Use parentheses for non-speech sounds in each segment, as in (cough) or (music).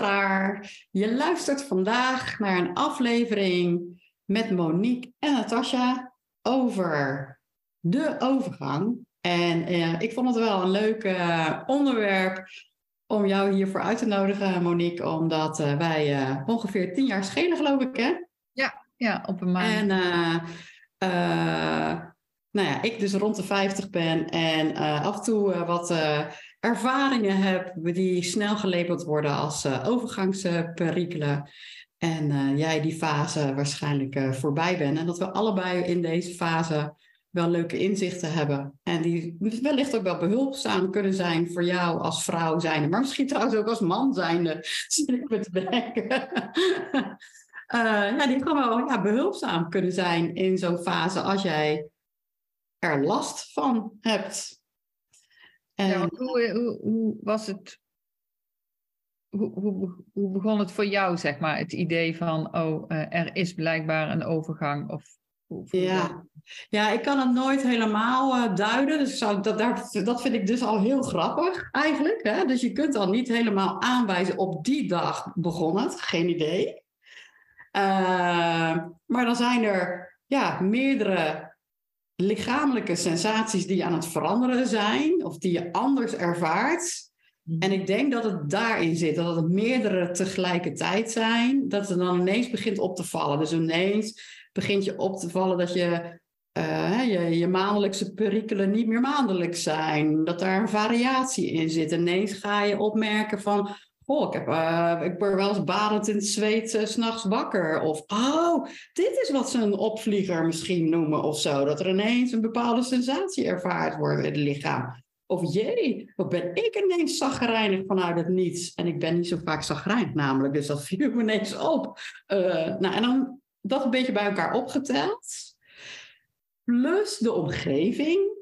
Luisteraar. Je luistert vandaag naar een aflevering met Monique en Natasja over de overgang. En eh, ik vond het wel een leuk eh, onderwerp om jou hiervoor uit te nodigen, Monique, omdat uh, wij uh, ongeveer tien jaar schelen, geloof ik, hè? Ja, ja op een maand. En nou ja, ik dus rond de 50 ben en af en toe wat ervaringen heb die snel gelabeld worden als overgangsperikelen. En jij die fase waarschijnlijk voorbij bent. En dat we allebei in deze fase wel leuke inzichten hebben. En die wellicht ook wel behulpzaam kunnen zijn voor jou als vrouw zijnde. Maar misschien trouwens ook als man zijnde, (laughs) uh, (laughs) ja, die gewoon wel ja, behulpzaam kunnen zijn in zo'n fase als jij er last van hebt. En, ja, hoe, hoe, hoe, was het hoe, hoe, hoe, begon het voor jou, zeg maar, het idee van, oh, uh, er is blijkbaar een overgang? Of ja. ja, ik kan het nooit helemaal uh, duiden. Dus zou, dat, daar, dat vind ik dus al heel grappig eigenlijk. Hè? Dus je kunt al niet helemaal aanwijzen op die dag begon het. Geen idee. Uh, maar dan zijn er ja, meerdere lichamelijke sensaties die aan het veranderen zijn. Of die je anders ervaart. Mhm. En ik denk dat het daarin zit, dat het meerdere tegelijkertijd zijn, dat het dan ineens begint op te vallen. Dus ineens begint je op te vallen dat je, uh, je, je maandelijkse perikelen niet meer maandelijks zijn. Dat daar een variatie in zit. Ineens ga je opmerken van, oh, ik, heb, uh, ik word wel eens badend in het zweet uh, s'nachts wakker. Of, oh, dit is wat ze een opvlieger misschien noemen of zo. Dat er ineens een bepaalde sensatie ervaard wordt in het lichaam. Of jee, wat ben ik ineens zagrijnig vanuit het niets. En ik ben niet zo vaak zagrijnig namelijk, dus dat (laughs) viel me ineens op. nou, en dan dat een beetje bij elkaar opgeteld. Plus de omgeving,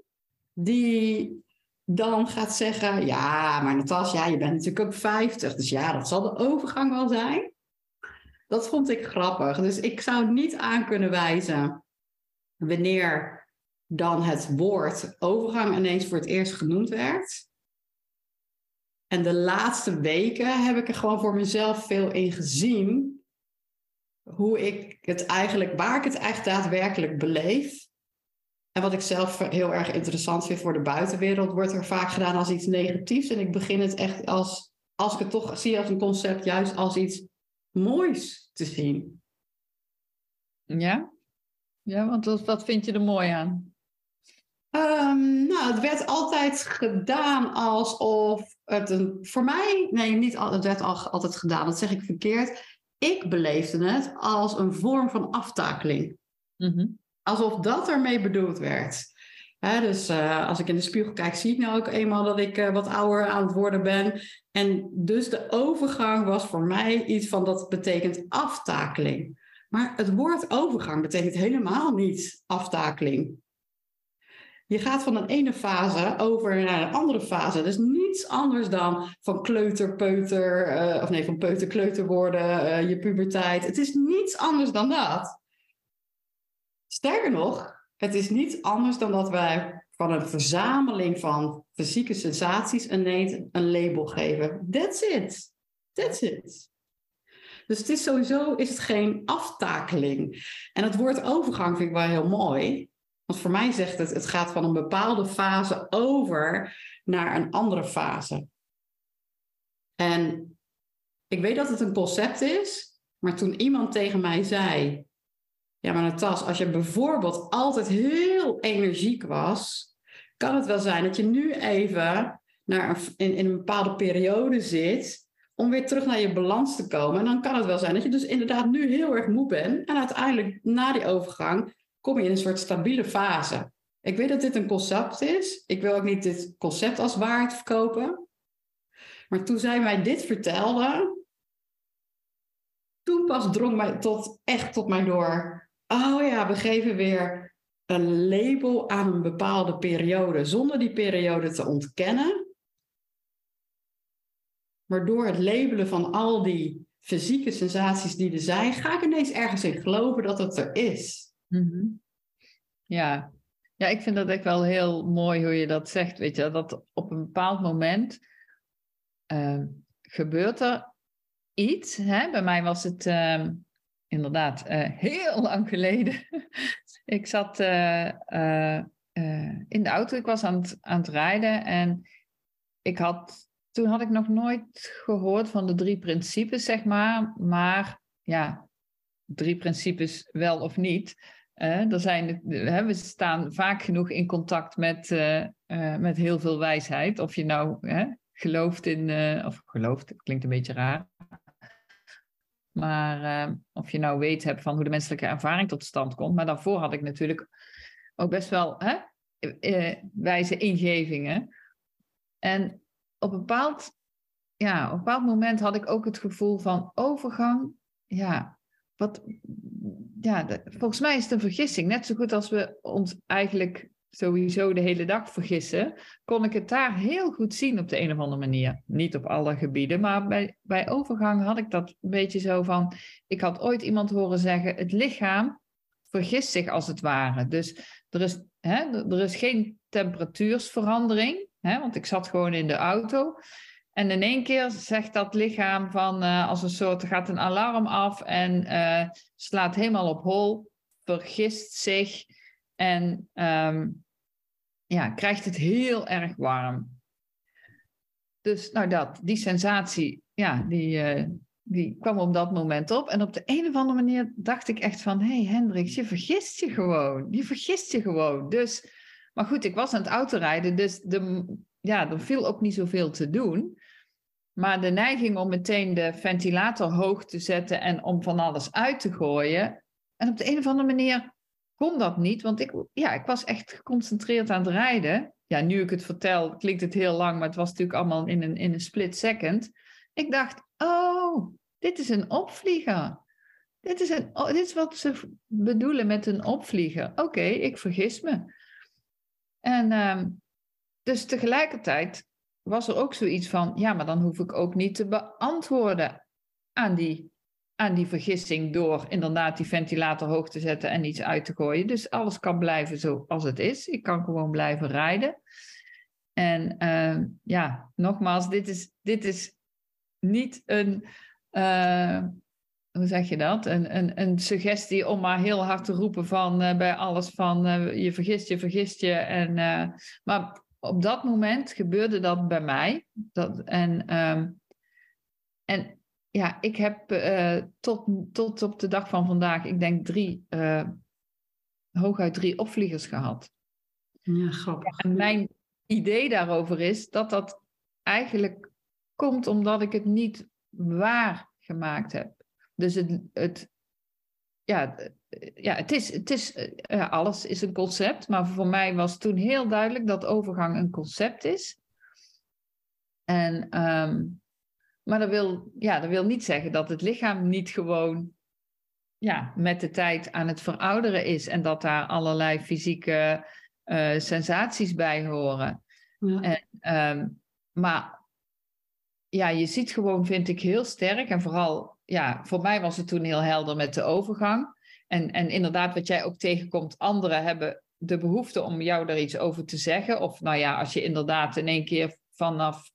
die dan gaat zeggen: Ja, maar Natas, ja, je bent natuurlijk ook 50, dus ja, dat zal de overgang wel zijn. Dat vond ik grappig. Dus ik zou niet aan kunnen wijzen wanneer dan het woord overgang ineens voor het eerst genoemd werd. En de laatste weken heb ik er gewoon voor mezelf veel in gezien hoe ik het eigenlijk, waar ik het eigenlijk daadwerkelijk beleef. En wat ik zelf heel erg interessant vind voor de buitenwereld, wordt er vaak gedaan als iets negatiefs. En ik begin het echt als, als ik het toch zie als een concept, juist als iets moois te zien. Ja? Ja, want wat, wat vind je er mooi aan? Um, nou, het werd altijd gedaan alsof het een. Voor mij, nee, niet het werd altijd gedaan, dat zeg ik verkeerd ik beleefde het als een vorm van aftakeling. Mhm. Alsof dat ermee bedoeld werd. dus uh, als ik in de spiegel kijk, zie ik nou ook eenmaal dat ik uh, wat ouder aan het worden ben. En dus de overgang was voor mij iets van dat betekent aftakeling. Maar het woord overgang betekent helemaal niet aftakeling. Je gaat van een ene fase over naar een andere fase. Dus niets anders dan van kleuter, peuter, uh, of nee, van peuter, kleuter worden, je puberteit. Het is niets anders dan dat. Sterker nog, het is niets anders dan dat wij van een verzameling van fysieke sensaties een, een label geven. That's it. That's it. Dus het is sowieso is het geen aftakeling. En het woord overgang vind ik wel heel mooi. Want voor mij zegt het, het gaat van een bepaalde fase over naar een andere fase. En ik weet dat het een concept is, Maar toen iemand tegen mij zei, ja maar Natas, als je bijvoorbeeld altijd heel energiek was, kan het wel zijn dat je nu even naar in een bepaalde periode zit om weer terug naar je balans te komen. En dan kan het wel zijn dat je dus inderdaad nu heel erg moe bent. En uiteindelijk na die overgang kom je in een soort stabiele fase. Ik weet dat dit een concept is. Ik wil ook niet dit concept als waarheid verkopen. Maar toen zij mij dit vertelde, toen pas drong mij tot, echt tot mij door. Oh ja, we geven weer een label aan een bepaalde periode, zonder die periode te ontkennen. Maar door het labelen van al die fysieke sensaties die er zijn, ga ik ineens ergens in geloven dat het er is. Mhm. Ja. ja, ik vind dat echt wel heel mooi hoe je dat zegt. Weet je, dat op een bepaald moment uh, gebeurt er iets. Hè? Bij mij was het uh, inderdaad uh, heel lang geleden. (laughs) ik zat eh, in de auto, ik was aan het, aan het rijden en ik had toen had ik nog nooit gehoord van de drie principes, zeg maar. Maar ja, drie principes wel of niet. Er zijn, we staan vaak genoeg in contact met, met heel veel wijsheid. Of je nou gelooft in, of gelooft, klinkt een beetje raar. Maar of je nou weet hebt van hoe de menselijke ervaring tot stand komt. Maar daarvoor had ik natuurlijk ook best wel hè, wijze ingevingen. En op een bepaald, ja, op bepaald moment had ik ook het gevoel van overgang. Ja, wat, ja volgens mij is het een vergissing. Net zo goed als we ons eigenlijk sowieso de hele dag vergissen, kon ik het daar heel goed zien op de een of andere manier. Niet op alle gebieden, maar bij, bij overgang had ik dat een beetje zo van. Ik had ooit iemand horen zeggen: het lichaam vergist zich als het ware. Dus er is, hè, er is geen temperatuursverandering. Hè? Want ik zat gewoon in de auto. En in één keer zegt dat lichaam van uh, als een soort, gaat een alarm af en uh, slaat helemaal op hol, vergist zich en um, ja, krijgt het heel erg warm. Dus nou dat, die sensatie, ja, die, uh, die kwam op dat moment op. En op de een of andere manier dacht ik echt van, hé hey Hendrik, je vergist je gewoon. Je vergist je gewoon. Dus maar goed, ik was aan het autorijden, dus de, ja, er viel ook niet zoveel te doen. Maar de neiging om meteen de ventilator hoog te zetten en om van alles uit te gooien. En op de een of andere manier kon dat niet, want ik, ja, ik was echt geconcentreerd aan het rijden. Ja, nu ik het vertel, klinkt het heel lang, maar het was natuurlijk allemaal in een, in een split second. Ik dacht, oh, dit is een opvlieger. Dit is, een, oh, dit is wat ze bedoelen met een opvlieger. Oké, ik vergis me. En uh, dus tegelijkertijd was er ook zoiets van, ja, maar dan hoef ik ook niet te beantwoorden aan die, aan die vergissing door inderdaad die ventilator hoog te zetten en iets uit te gooien. Dus alles kan blijven zoals het is. Ik kan gewoon blijven rijden. En uh, ja, nogmaals, dit is, dit is niet een, uh, hoe zeg je dat? Een, een, suggestie om maar heel hard te roepen van uh, bij alles van je vergist je, vergist je. En, maar op dat moment gebeurde dat bij mij. Dat, en, um, en ja, ik heb tot, tot op de dag van vandaag, ik denk drie, hooguit drie opvliegers gehad. Ja, grappig. En mijn idee daarover is dat dat eigenlijk komt omdat ik het niet waar gemaakt heb. Dus het, het, ja, ja, het is, het is ja, alles is een concept, maar voor mij was toen heel duidelijk dat overgang een concept is. En, um, maar dat wil, ja, dat wil niet zeggen dat het lichaam niet gewoon ja, met de tijd aan het verouderen is en dat daar allerlei fysieke uh, sensaties bij horen. Ja. En, um, maar ja, je ziet gewoon, vind ik, heel sterk en vooral ja, voor mij was het toen heel helder met de overgang. En, en inderdaad, wat jij ook tegenkomt, anderen hebben de behoefte om jou daar iets over te zeggen. Of nou ja, als je inderdaad in één keer vanaf,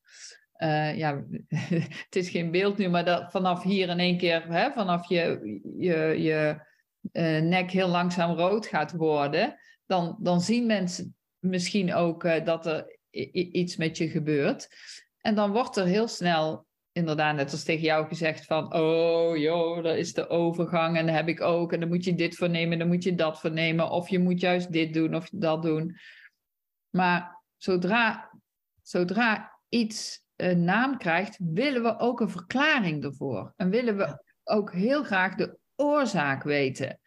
uh, ja, (laughs) het is geen beeld nu, maar dat vanaf hier in één keer, hè, vanaf je, je, je uh, nek heel langzaam rood gaat worden, dan, dan zien mensen misschien ook uh, dat er iets met je gebeurt. En dan wordt er heel snel inderdaad, net als tegen jou gezegd van, oh joh, dat is de overgang en dat heb ik ook. En dan moet je dit voor nemen, dan moet je dat voor nemen. Of je moet juist dit doen of dat doen. Maar zodra, zodra iets een naam krijgt, willen we ook een verklaring ervoor. En willen we ook heel graag de oorzaak weten.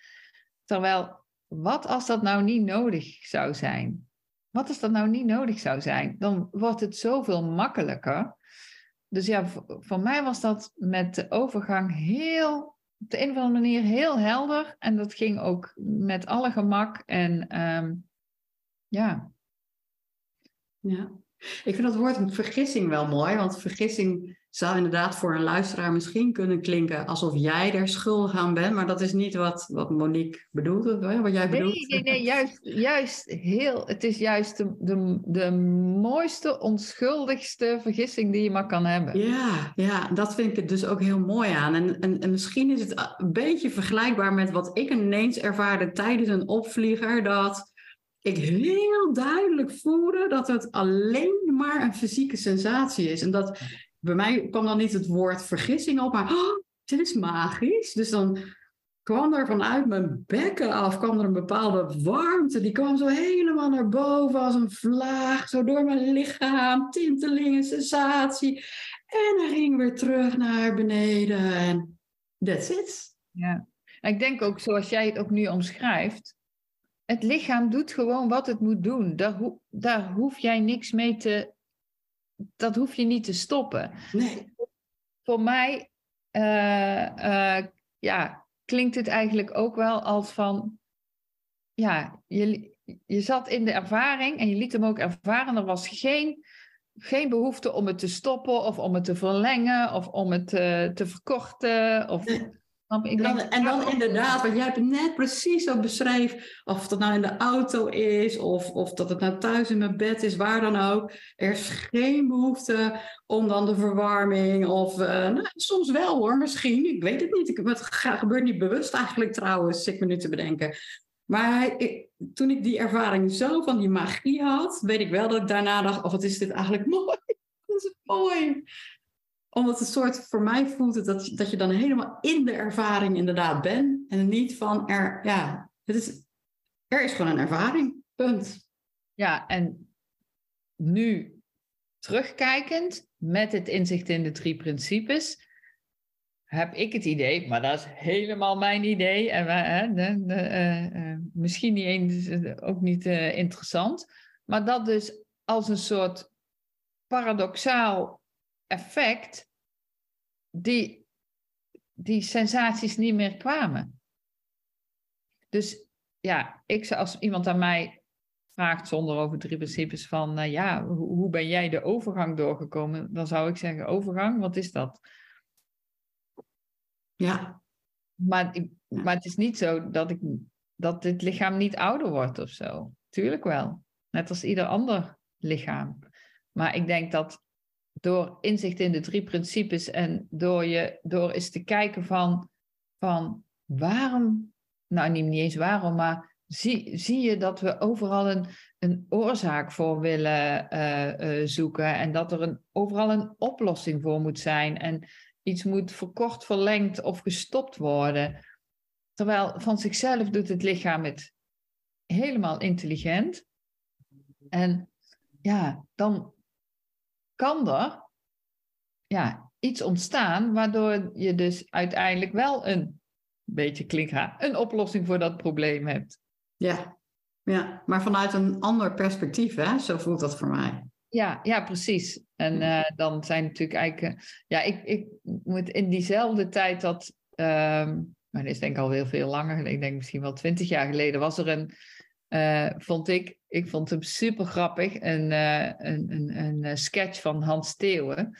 Terwijl, wat als dat nou niet nodig zou zijn? Wat als dat nou niet nodig zou zijn? Dan wordt het zoveel makkelijker. Dus ja, voor, mij was dat met de overgang heel, op de een of andere manier heel helder. En dat ging ook met alle gemak. En ehm, ja. Ja, ik vind dat woord vergissing wel mooi, want vergissing zou inderdaad voor een luisteraar misschien kunnen klinken alsof jij er schuldig aan bent, maar dat is niet wat, wat Monique bedoelt, wat jij bedoelt. Nee, nee, nee, juist, juist heel, het is juist de, de, de mooiste, onschuldigste vergissing die je maar kan hebben. Ja, ja, dat vind ik het dus ook heel mooi aan. En, en, en misschien is het een beetje vergelijkbaar met wat ik ineens ervaarde tijdens een opvlieger, dat ik heel duidelijk voelde dat het alleen maar een fysieke sensatie is. En dat bij mij kwam dan niet het woord vergissing op, maar oh, dit is magisch. Dus dan kwam er vanuit mijn bekken af kwam er een bepaalde warmte. Die kwam zo helemaal naar boven als een vlaag, zo door mijn lichaam, tintelingen, sensatie. En dan ging weer terug naar beneden en that's it. Ja, ik denk ook zoals jij het ook nu omschrijft, het lichaam doet gewoon wat het moet doen. Daar, daar hoef jij niks mee te. Dat hoef je niet te stoppen. Nee. Voor mij uh, uh, ja, klinkt het eigenlijk ook wel als van. Ja, je, je zat in de ervaring en je liet hem ook ervaren. Er was geen, geen behoefte om het te stoppen of om het te verlengen of om het uh, te verkorten. Of, en dan, en dan inderdaad, wat jij het net precies zo beschreef, of dat nou in de auto is, of, of dat het nou thuis in mijn bed is, waar dan ook. Er is geen behoefte om dan de verwarming, of uh, nou, soms wel hoor, misschien, ik weet het niet. Ik, het gebeurt niet bewust eigenlijk trouwens, zit me nu te bedenken. Maar ik, toen ik die ervaring zo van die magie had, weet ik wel dat ik daarna dacht, of oh, wat is dit eigenlijk (laughs) mooi. Dat is mooi omdat het soort, voor mij voelt het dat, dat je dan helemaal in de ervaring inderdaad bent. En niet van er, ja, het is, er is gewoon een ervaring. Punt. Ja, en nu terugkijkend met het inzicht in de drie principes, heb ik het idee, maar dat is helemaal mijn idee. En hè, uh, uh, misschien niet eens, ook niet interessant. Maar dat dus als een soort paradoxaal effect die, die sensaties niet meer kwamen. Dus ja, ik als iemand aan mij vraagt zonder over drie principes van, uh, ja, hoe, hoe, ben jij de overgang doorgekomen? Dan zou ik zeggen, overgang, wat is dat? Ja. Maar, maar het is niet zo dat, ik, dat dit lichaam niet ouder wordt of zo. Tuurlijk wel. Net als ieder ander lichaam. Maar ik denk dat door inzicht in de drie principes en door, je, door eens te kijken van, van waarom, nou niet, niet eens waarom, maar zie, zie je dat we overal een, een oorzaak voor willen uh, uh, zoeken en dat er een, overal een oplossing voor moet zijn en iets moet verkort, verlengd of gestopt worden. Terwijl van zichzelf doet het lichaam het helemaal intelligent. En ja, dan, kan er ja, iets ontstaan waardoor je dus uiteindelijk wel een beetje klinkra, een oplossing voor dat probleem hebt. Ja, ja, maar vanuit een ander perspectief, hè? zo voelt dat voor mij. Ja, ja precies. En uh, dan zijn natuurlijk eigenlijk, uh, ja, ik, ik moet in diezelfde tijd dat, um, maar dat is denk ik al heel veel langer, ik denk misschien wel twintig jaar geleden, was er een, uh, vond ik, ik vond hem super grappig. Een, uh, een, een, een, eh, sketch van Hans Theeuwen.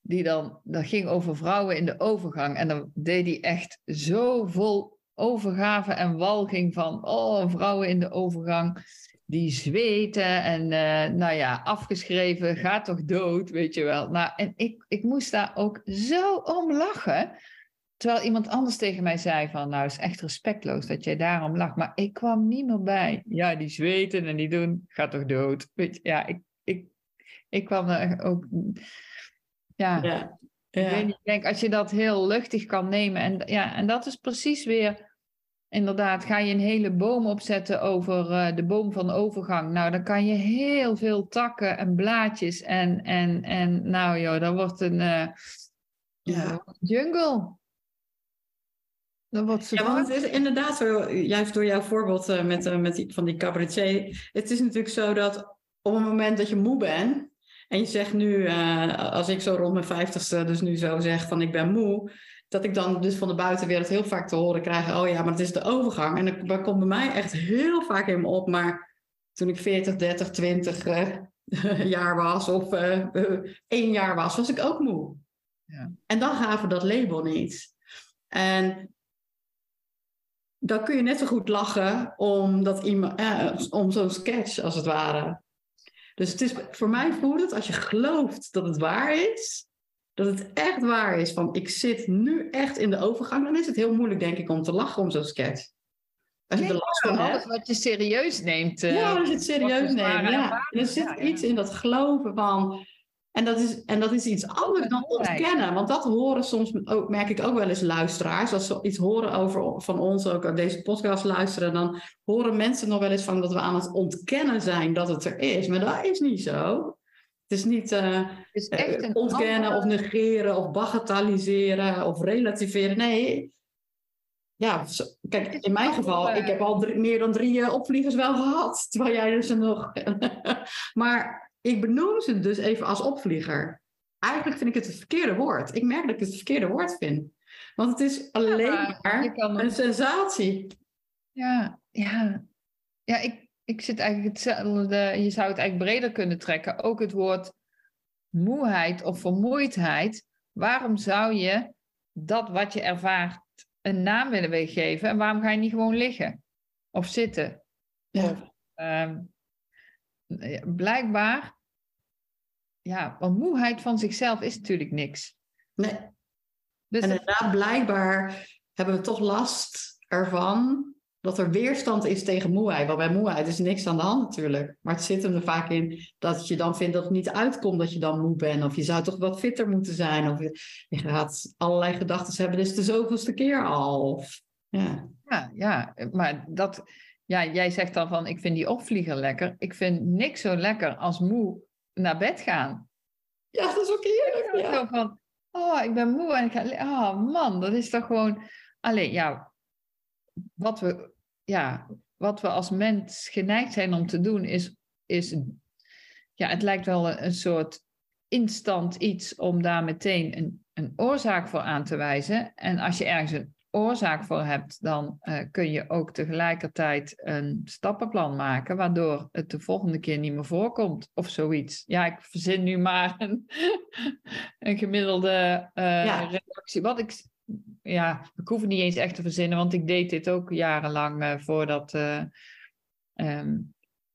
Die dan, dat ging over vrouwen in de overgang. En dan deed hij echt zo vol overgave en walging van... Oh, vrouwen in de overgang, die zweten. En nou ja, afgeschreven, gaat toch dood, weet je wel. Nou, en ik, ik moest daar ook zo om lachen... Terwijl iemand anders tegen mij zei van, nou, is echt respectloos dat jij daarom lacht. Maar ik kwam niet meer bij. Ja, die zweten en die doen, gaat toch dood. Weet je, ja, ik, ik, ik kwam er ook... Ja. ja. Ik, weet niet, ik denk als je dat heel luchtig kan nemen. En, ja, en dat is precies weer. Inderdaad, ga je een hele boom opzetten over eh, de boom van overgang. Nou, dan kan je heel veel takken en blaadjes. En, en, en nou joh, dat wordt een eh, Ja. jungle. Wordt zo Ja, want het is inderdaad zo, juist door jouw voorbeeld eh, met, eh, met die, van die cabaretier. Het is natuurlijk zo dat op het moment dat je moe bent. En je zegt nu, eh, als ik zo rond mijn vijftigste dus nu zo zeg van ik ben moe. Dat ik dan dus van de buitenwereld heel vaak te horen krijg. Oh ja, maar het is de overgang. En dat, komt bij mij echt heel vaak in me op. Maar toen ik 40, 30, 20 eh, (laughs) jaar was of eh, één jaar was, was ik ook moe. Ja. En dan gaven we dat label niet. En dan kun je net zo goed lachen om, dat iemand, eh, om zo'n sketch als het ware. Dus het is, voor mij voelt het, als je gelooft dat het waar is, dat het echt waar is, van ik zit nu echt in de overgang, dan is het heel moeilijk, denk ik, om te lachen om zo'n sketch. Als je er last van hebt. wat je serieus neemt. eh, Ja, als je het serieus neemt. Ja. Er zit iets in dat geloven van. En dat, is, en dat is iets anders dan ontkennen. Want dat horen soms, ook, merk ik ook wel eens luisteraars. Als ze iets horen over van ons, ook aan deze podcast luisteren, dan horen mensen nog wel eens van dat we aan het ontkennen zijn dat het er is. Maar dat is niet zo. Het is niet eh, is echt eh, een ontkennen of negeren of bagatelliseren of relativeren. Nee. Ja, kijk, in mijn geval, ik heb al drie- meer dan drie eh, opvliegers wel gehad. Terwijl jij dus er nog. (laughs) maar ik benoem ze dus even als opvlieger. Eigenlijk vind ik het het verkeerde woord. Ik merk dat ik het het verkeerde woord vind. Want het is alleen maar een sensatie. Ja, ja. Ja, ik, ik zit eigenlijk hetzelfde. Je zou het eigenlijk breder kunnen trekken. Ook het woord moeheid of vermoeidheid. Waarom zou je dat wat je ervaart een naam willen geven? En waarom ga je niet gewoon liggen? Of zitten? Ja. Ehm, blijkbaar. Ja, want moeheid van zichzelf is natuurlijk niks. Nee. Dus En inderdaad, blijkbaar hebben we toch last ervan dat er weerstand is tegen moeheid. Want bij moeheid is niks aan de hand natuurlijk. Maar het zit hem er vaak in dat je dan vindt dat het niet uitkomt dat je dan moe bent. Of je zou toch wat fitter moeten zijn. Of je, gaat allerlei gedachten hebben. Dit is de zoveelste keer al. Ja. Ja, ja, maar dat, ja, jij zegt dan van, ik vind die opvlieger lekker. Ik vind niks zo lekker als moe naar bed gaan. ja, dat is ook heerlijk. Ja. Zo van, oh, ik ben moe en ik ga, oh man, dat is toch gewoon, alleen, ja, wat we, ja, wat we als mens geneigd zijn om te doen is, is ja, het lijkt wel een, een soort instant iets om daar meteen een, een oorzaak voor aan te wijzen. En als je ergens een oorzaak voor hebt, dan eh, kun je ook tegelijkertijd een stappenplan maken, waardoor het de volgende keer niet meer voorkomt of zoiets. Ja, ik verzin nu maar een, (laughs) een gemiddelde eh, Ja. reactie. Wat ik, ja, ik hoef het niet eens echt te verzinnen, want ik deed dit ook jarenlang eh, voordat. eh, ehm,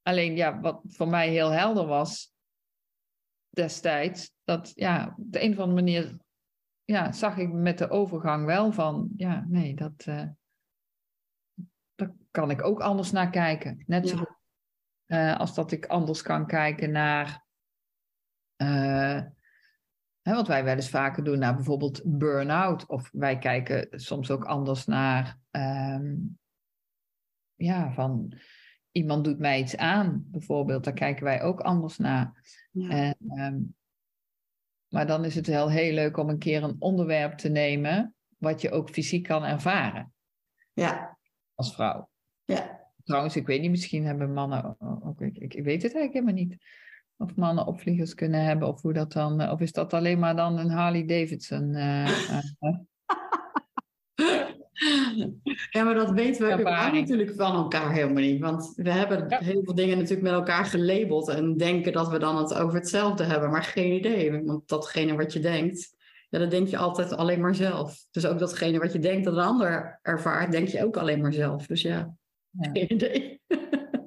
alleen ja, wat voor mij heel helder was destijds, dat ja, op de een of andere manier ja, zag ik met de overgang wel van, ja, nee, dat, eh daar kan ik ook anders naar kijken. Net zo goed eh, als dat ik anders kan kijken naar, eh, hè, wat wij wel eens vaker doen, naar bijvoorbeeld burn-out. Of wij kijken soms ook anders naar, ehm, ja, van iemand doet mij iets aan, bijvoorbeeld. Daar kijken wij ook anders naar. Ja. En, ehm, maar dan is het wel heel leuk om een keer een onderwerp te nemen wat je ook fysiek kan ervaren ja. als vrouw. ja. Trouwens, ik weet niet, misschien hebben mannen ook, ik, ik, weet het eigenlijk helemaal niet. Of mannen opvliegers kunnen hebben, of hoe dat dan, eh, of is dat alleen maar dan een Harley Davidson? eh, (laughs) Ja, maar dat weten we natuurlijk van elkaar helemaal niet. Want we hebben Ja. heel veel dingen natuurlijk met elkaar gelabeld en denken dat we dan het over hetzelfde hebben, maar geen idee. Want datgene wat je denkt, ja, dat denk je altijd alleen maar zelf. Dus ook datgene wat je denkt dat een ander ervaart, denk je ook alleen maar zelf. Dus ja, Ja. geen idee. (laughs)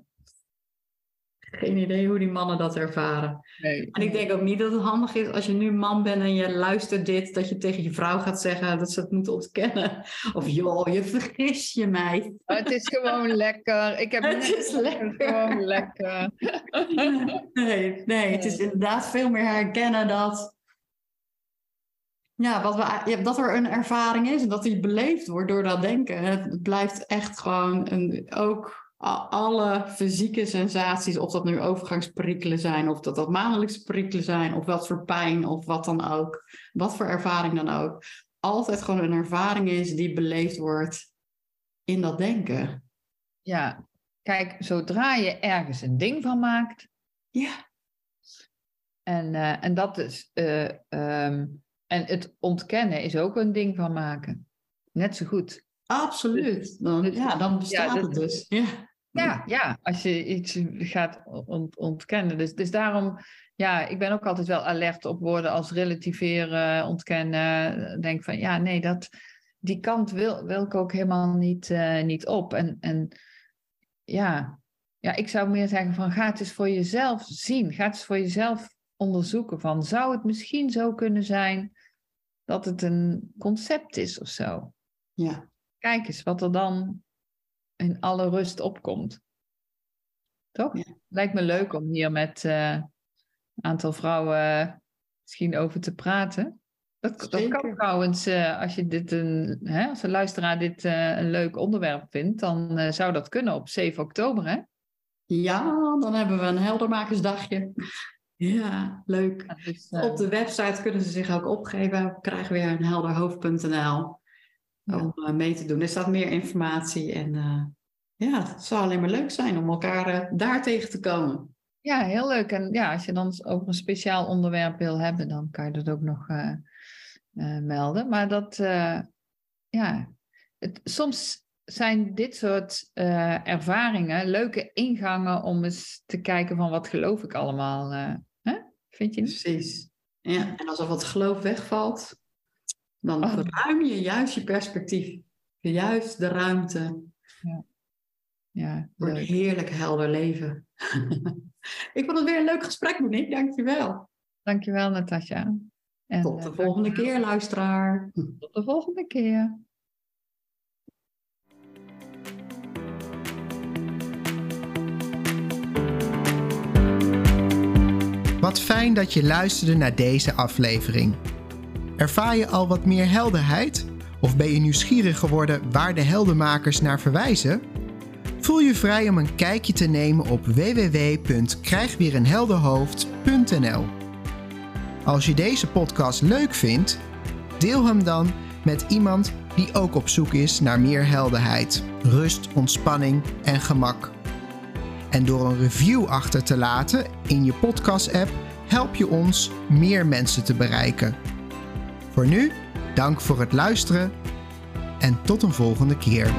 geen idee hoe die mannen dat ervaren. nee. En ik denk ook niet dat het handig is als je nu man bent en je luistert dit, dat je tegen je vrouw gaat zeggen dat ze het moet ontkennen. Of joh, je vergis je meid. Maar het is gewoon lekker. Ik heb Het net- is lekker. gewoon lekker. Nee, nee, het is inderdaad veel meer herkennen dat Ja, wat we, ja, dat er een ervaring is en dat die beleefd wordt door dat denken. Het blijft echt gewoon een, ook alle fysieke sensaties, of dat nu overgangsperikelen zijn, of dat dat maandelijkse perikelen zijn, of wat voor pijn, of wat dan ook, wat voor ervaring dan ook, altijd gewoon een ervaring is die beleefd wordt in dat denken. Ja, kijk, zodra je ergens een ding van maakt. Ja. En, uh, en dat is. Uh, um, en het ontkennen is ook een ding van maken. Net zo goed. Absoluut. Dan, dus, ja, dan bestaat ja, het dus. Ja. Ja, ja, als je iets gaat ont ontkennen. Dus, dus daarom, ja, ik ben ook altijd wel alert op woorden als relativeren, ontkennen. Denk van, ja, nee, dat, die kant wil, wil ik ook helemaal niet, uh, niet op. En, en ja, ja, ik zou meer zeggen van, ga het eens voor jezelf zien. Ga het eens voor jezelf onderzoeken van, zou het misschien zo kunnen zijn dat het een concept is of zo? Ja. Kijk eens wat er dan in alle rust opkomt. Toch? Ja. Lijkt me leuk om hier met uh, een aantal vrouwen misschien over te praten. Dat, dat kan trouwens, uh, als, je dit een, hè, als een luisteraar dit uh, een leuk onderwerp vindt, dan zou dat kunnen op 7 oktober, hè? Ja, dan hebben we een heldermakersdagje. Ja, leuk. dus, op de website kunnen ze zich ook opgeven. We krijgen weer een helderhoofd.nl om uh, mee te doen. Er staat meer informatie en uh, ja, het zou alleen maar leuk zijn om elkaar uh, daar tegen te komen. Ja, heel leuk. En ja, als je dan over een speciaal onderwerp wil hebben, dan kan je dat ook nog melden. Maar dat, ja, het, soms zijn dit soort ervaringen leuke ingangen om eens te kijken van wat geloof ik allemaal. hè? Vind je niet? Precies. Ja, en als er wat geloof wegvalt, dan oh. verruim je juist je perspectief. Juist de ruimte. Ja. Ja, voor een heerlijk helder leven. (laughs) ik vond het weer een leuk gesprek, Monique. Dankjewel. Dankjewel, Natasja. En, Tot de uh, volgende keer, luisteraar. (laughs) Tot de volgende keer. Wat fijn dat je luisterde naar deze aflevering. Ervaar je al wat meer helderheid? Of ben je nieuwsgierig geworden waar de heldenmakers naar verwijzen? Voel je vrij om een kijkje te nemen op www.krijgweerenhelderhoofd.nl. Als je deze podcast leuk vindt, deel hem dan met iemand die ook op zoek is naar meer helderheid, rust, ontspanning en gemak. En door een review achter te laten in je podcast-app help je ons meer mensen te bereiken. Voor nu, dank voor het luisteren en tot een volgende keer.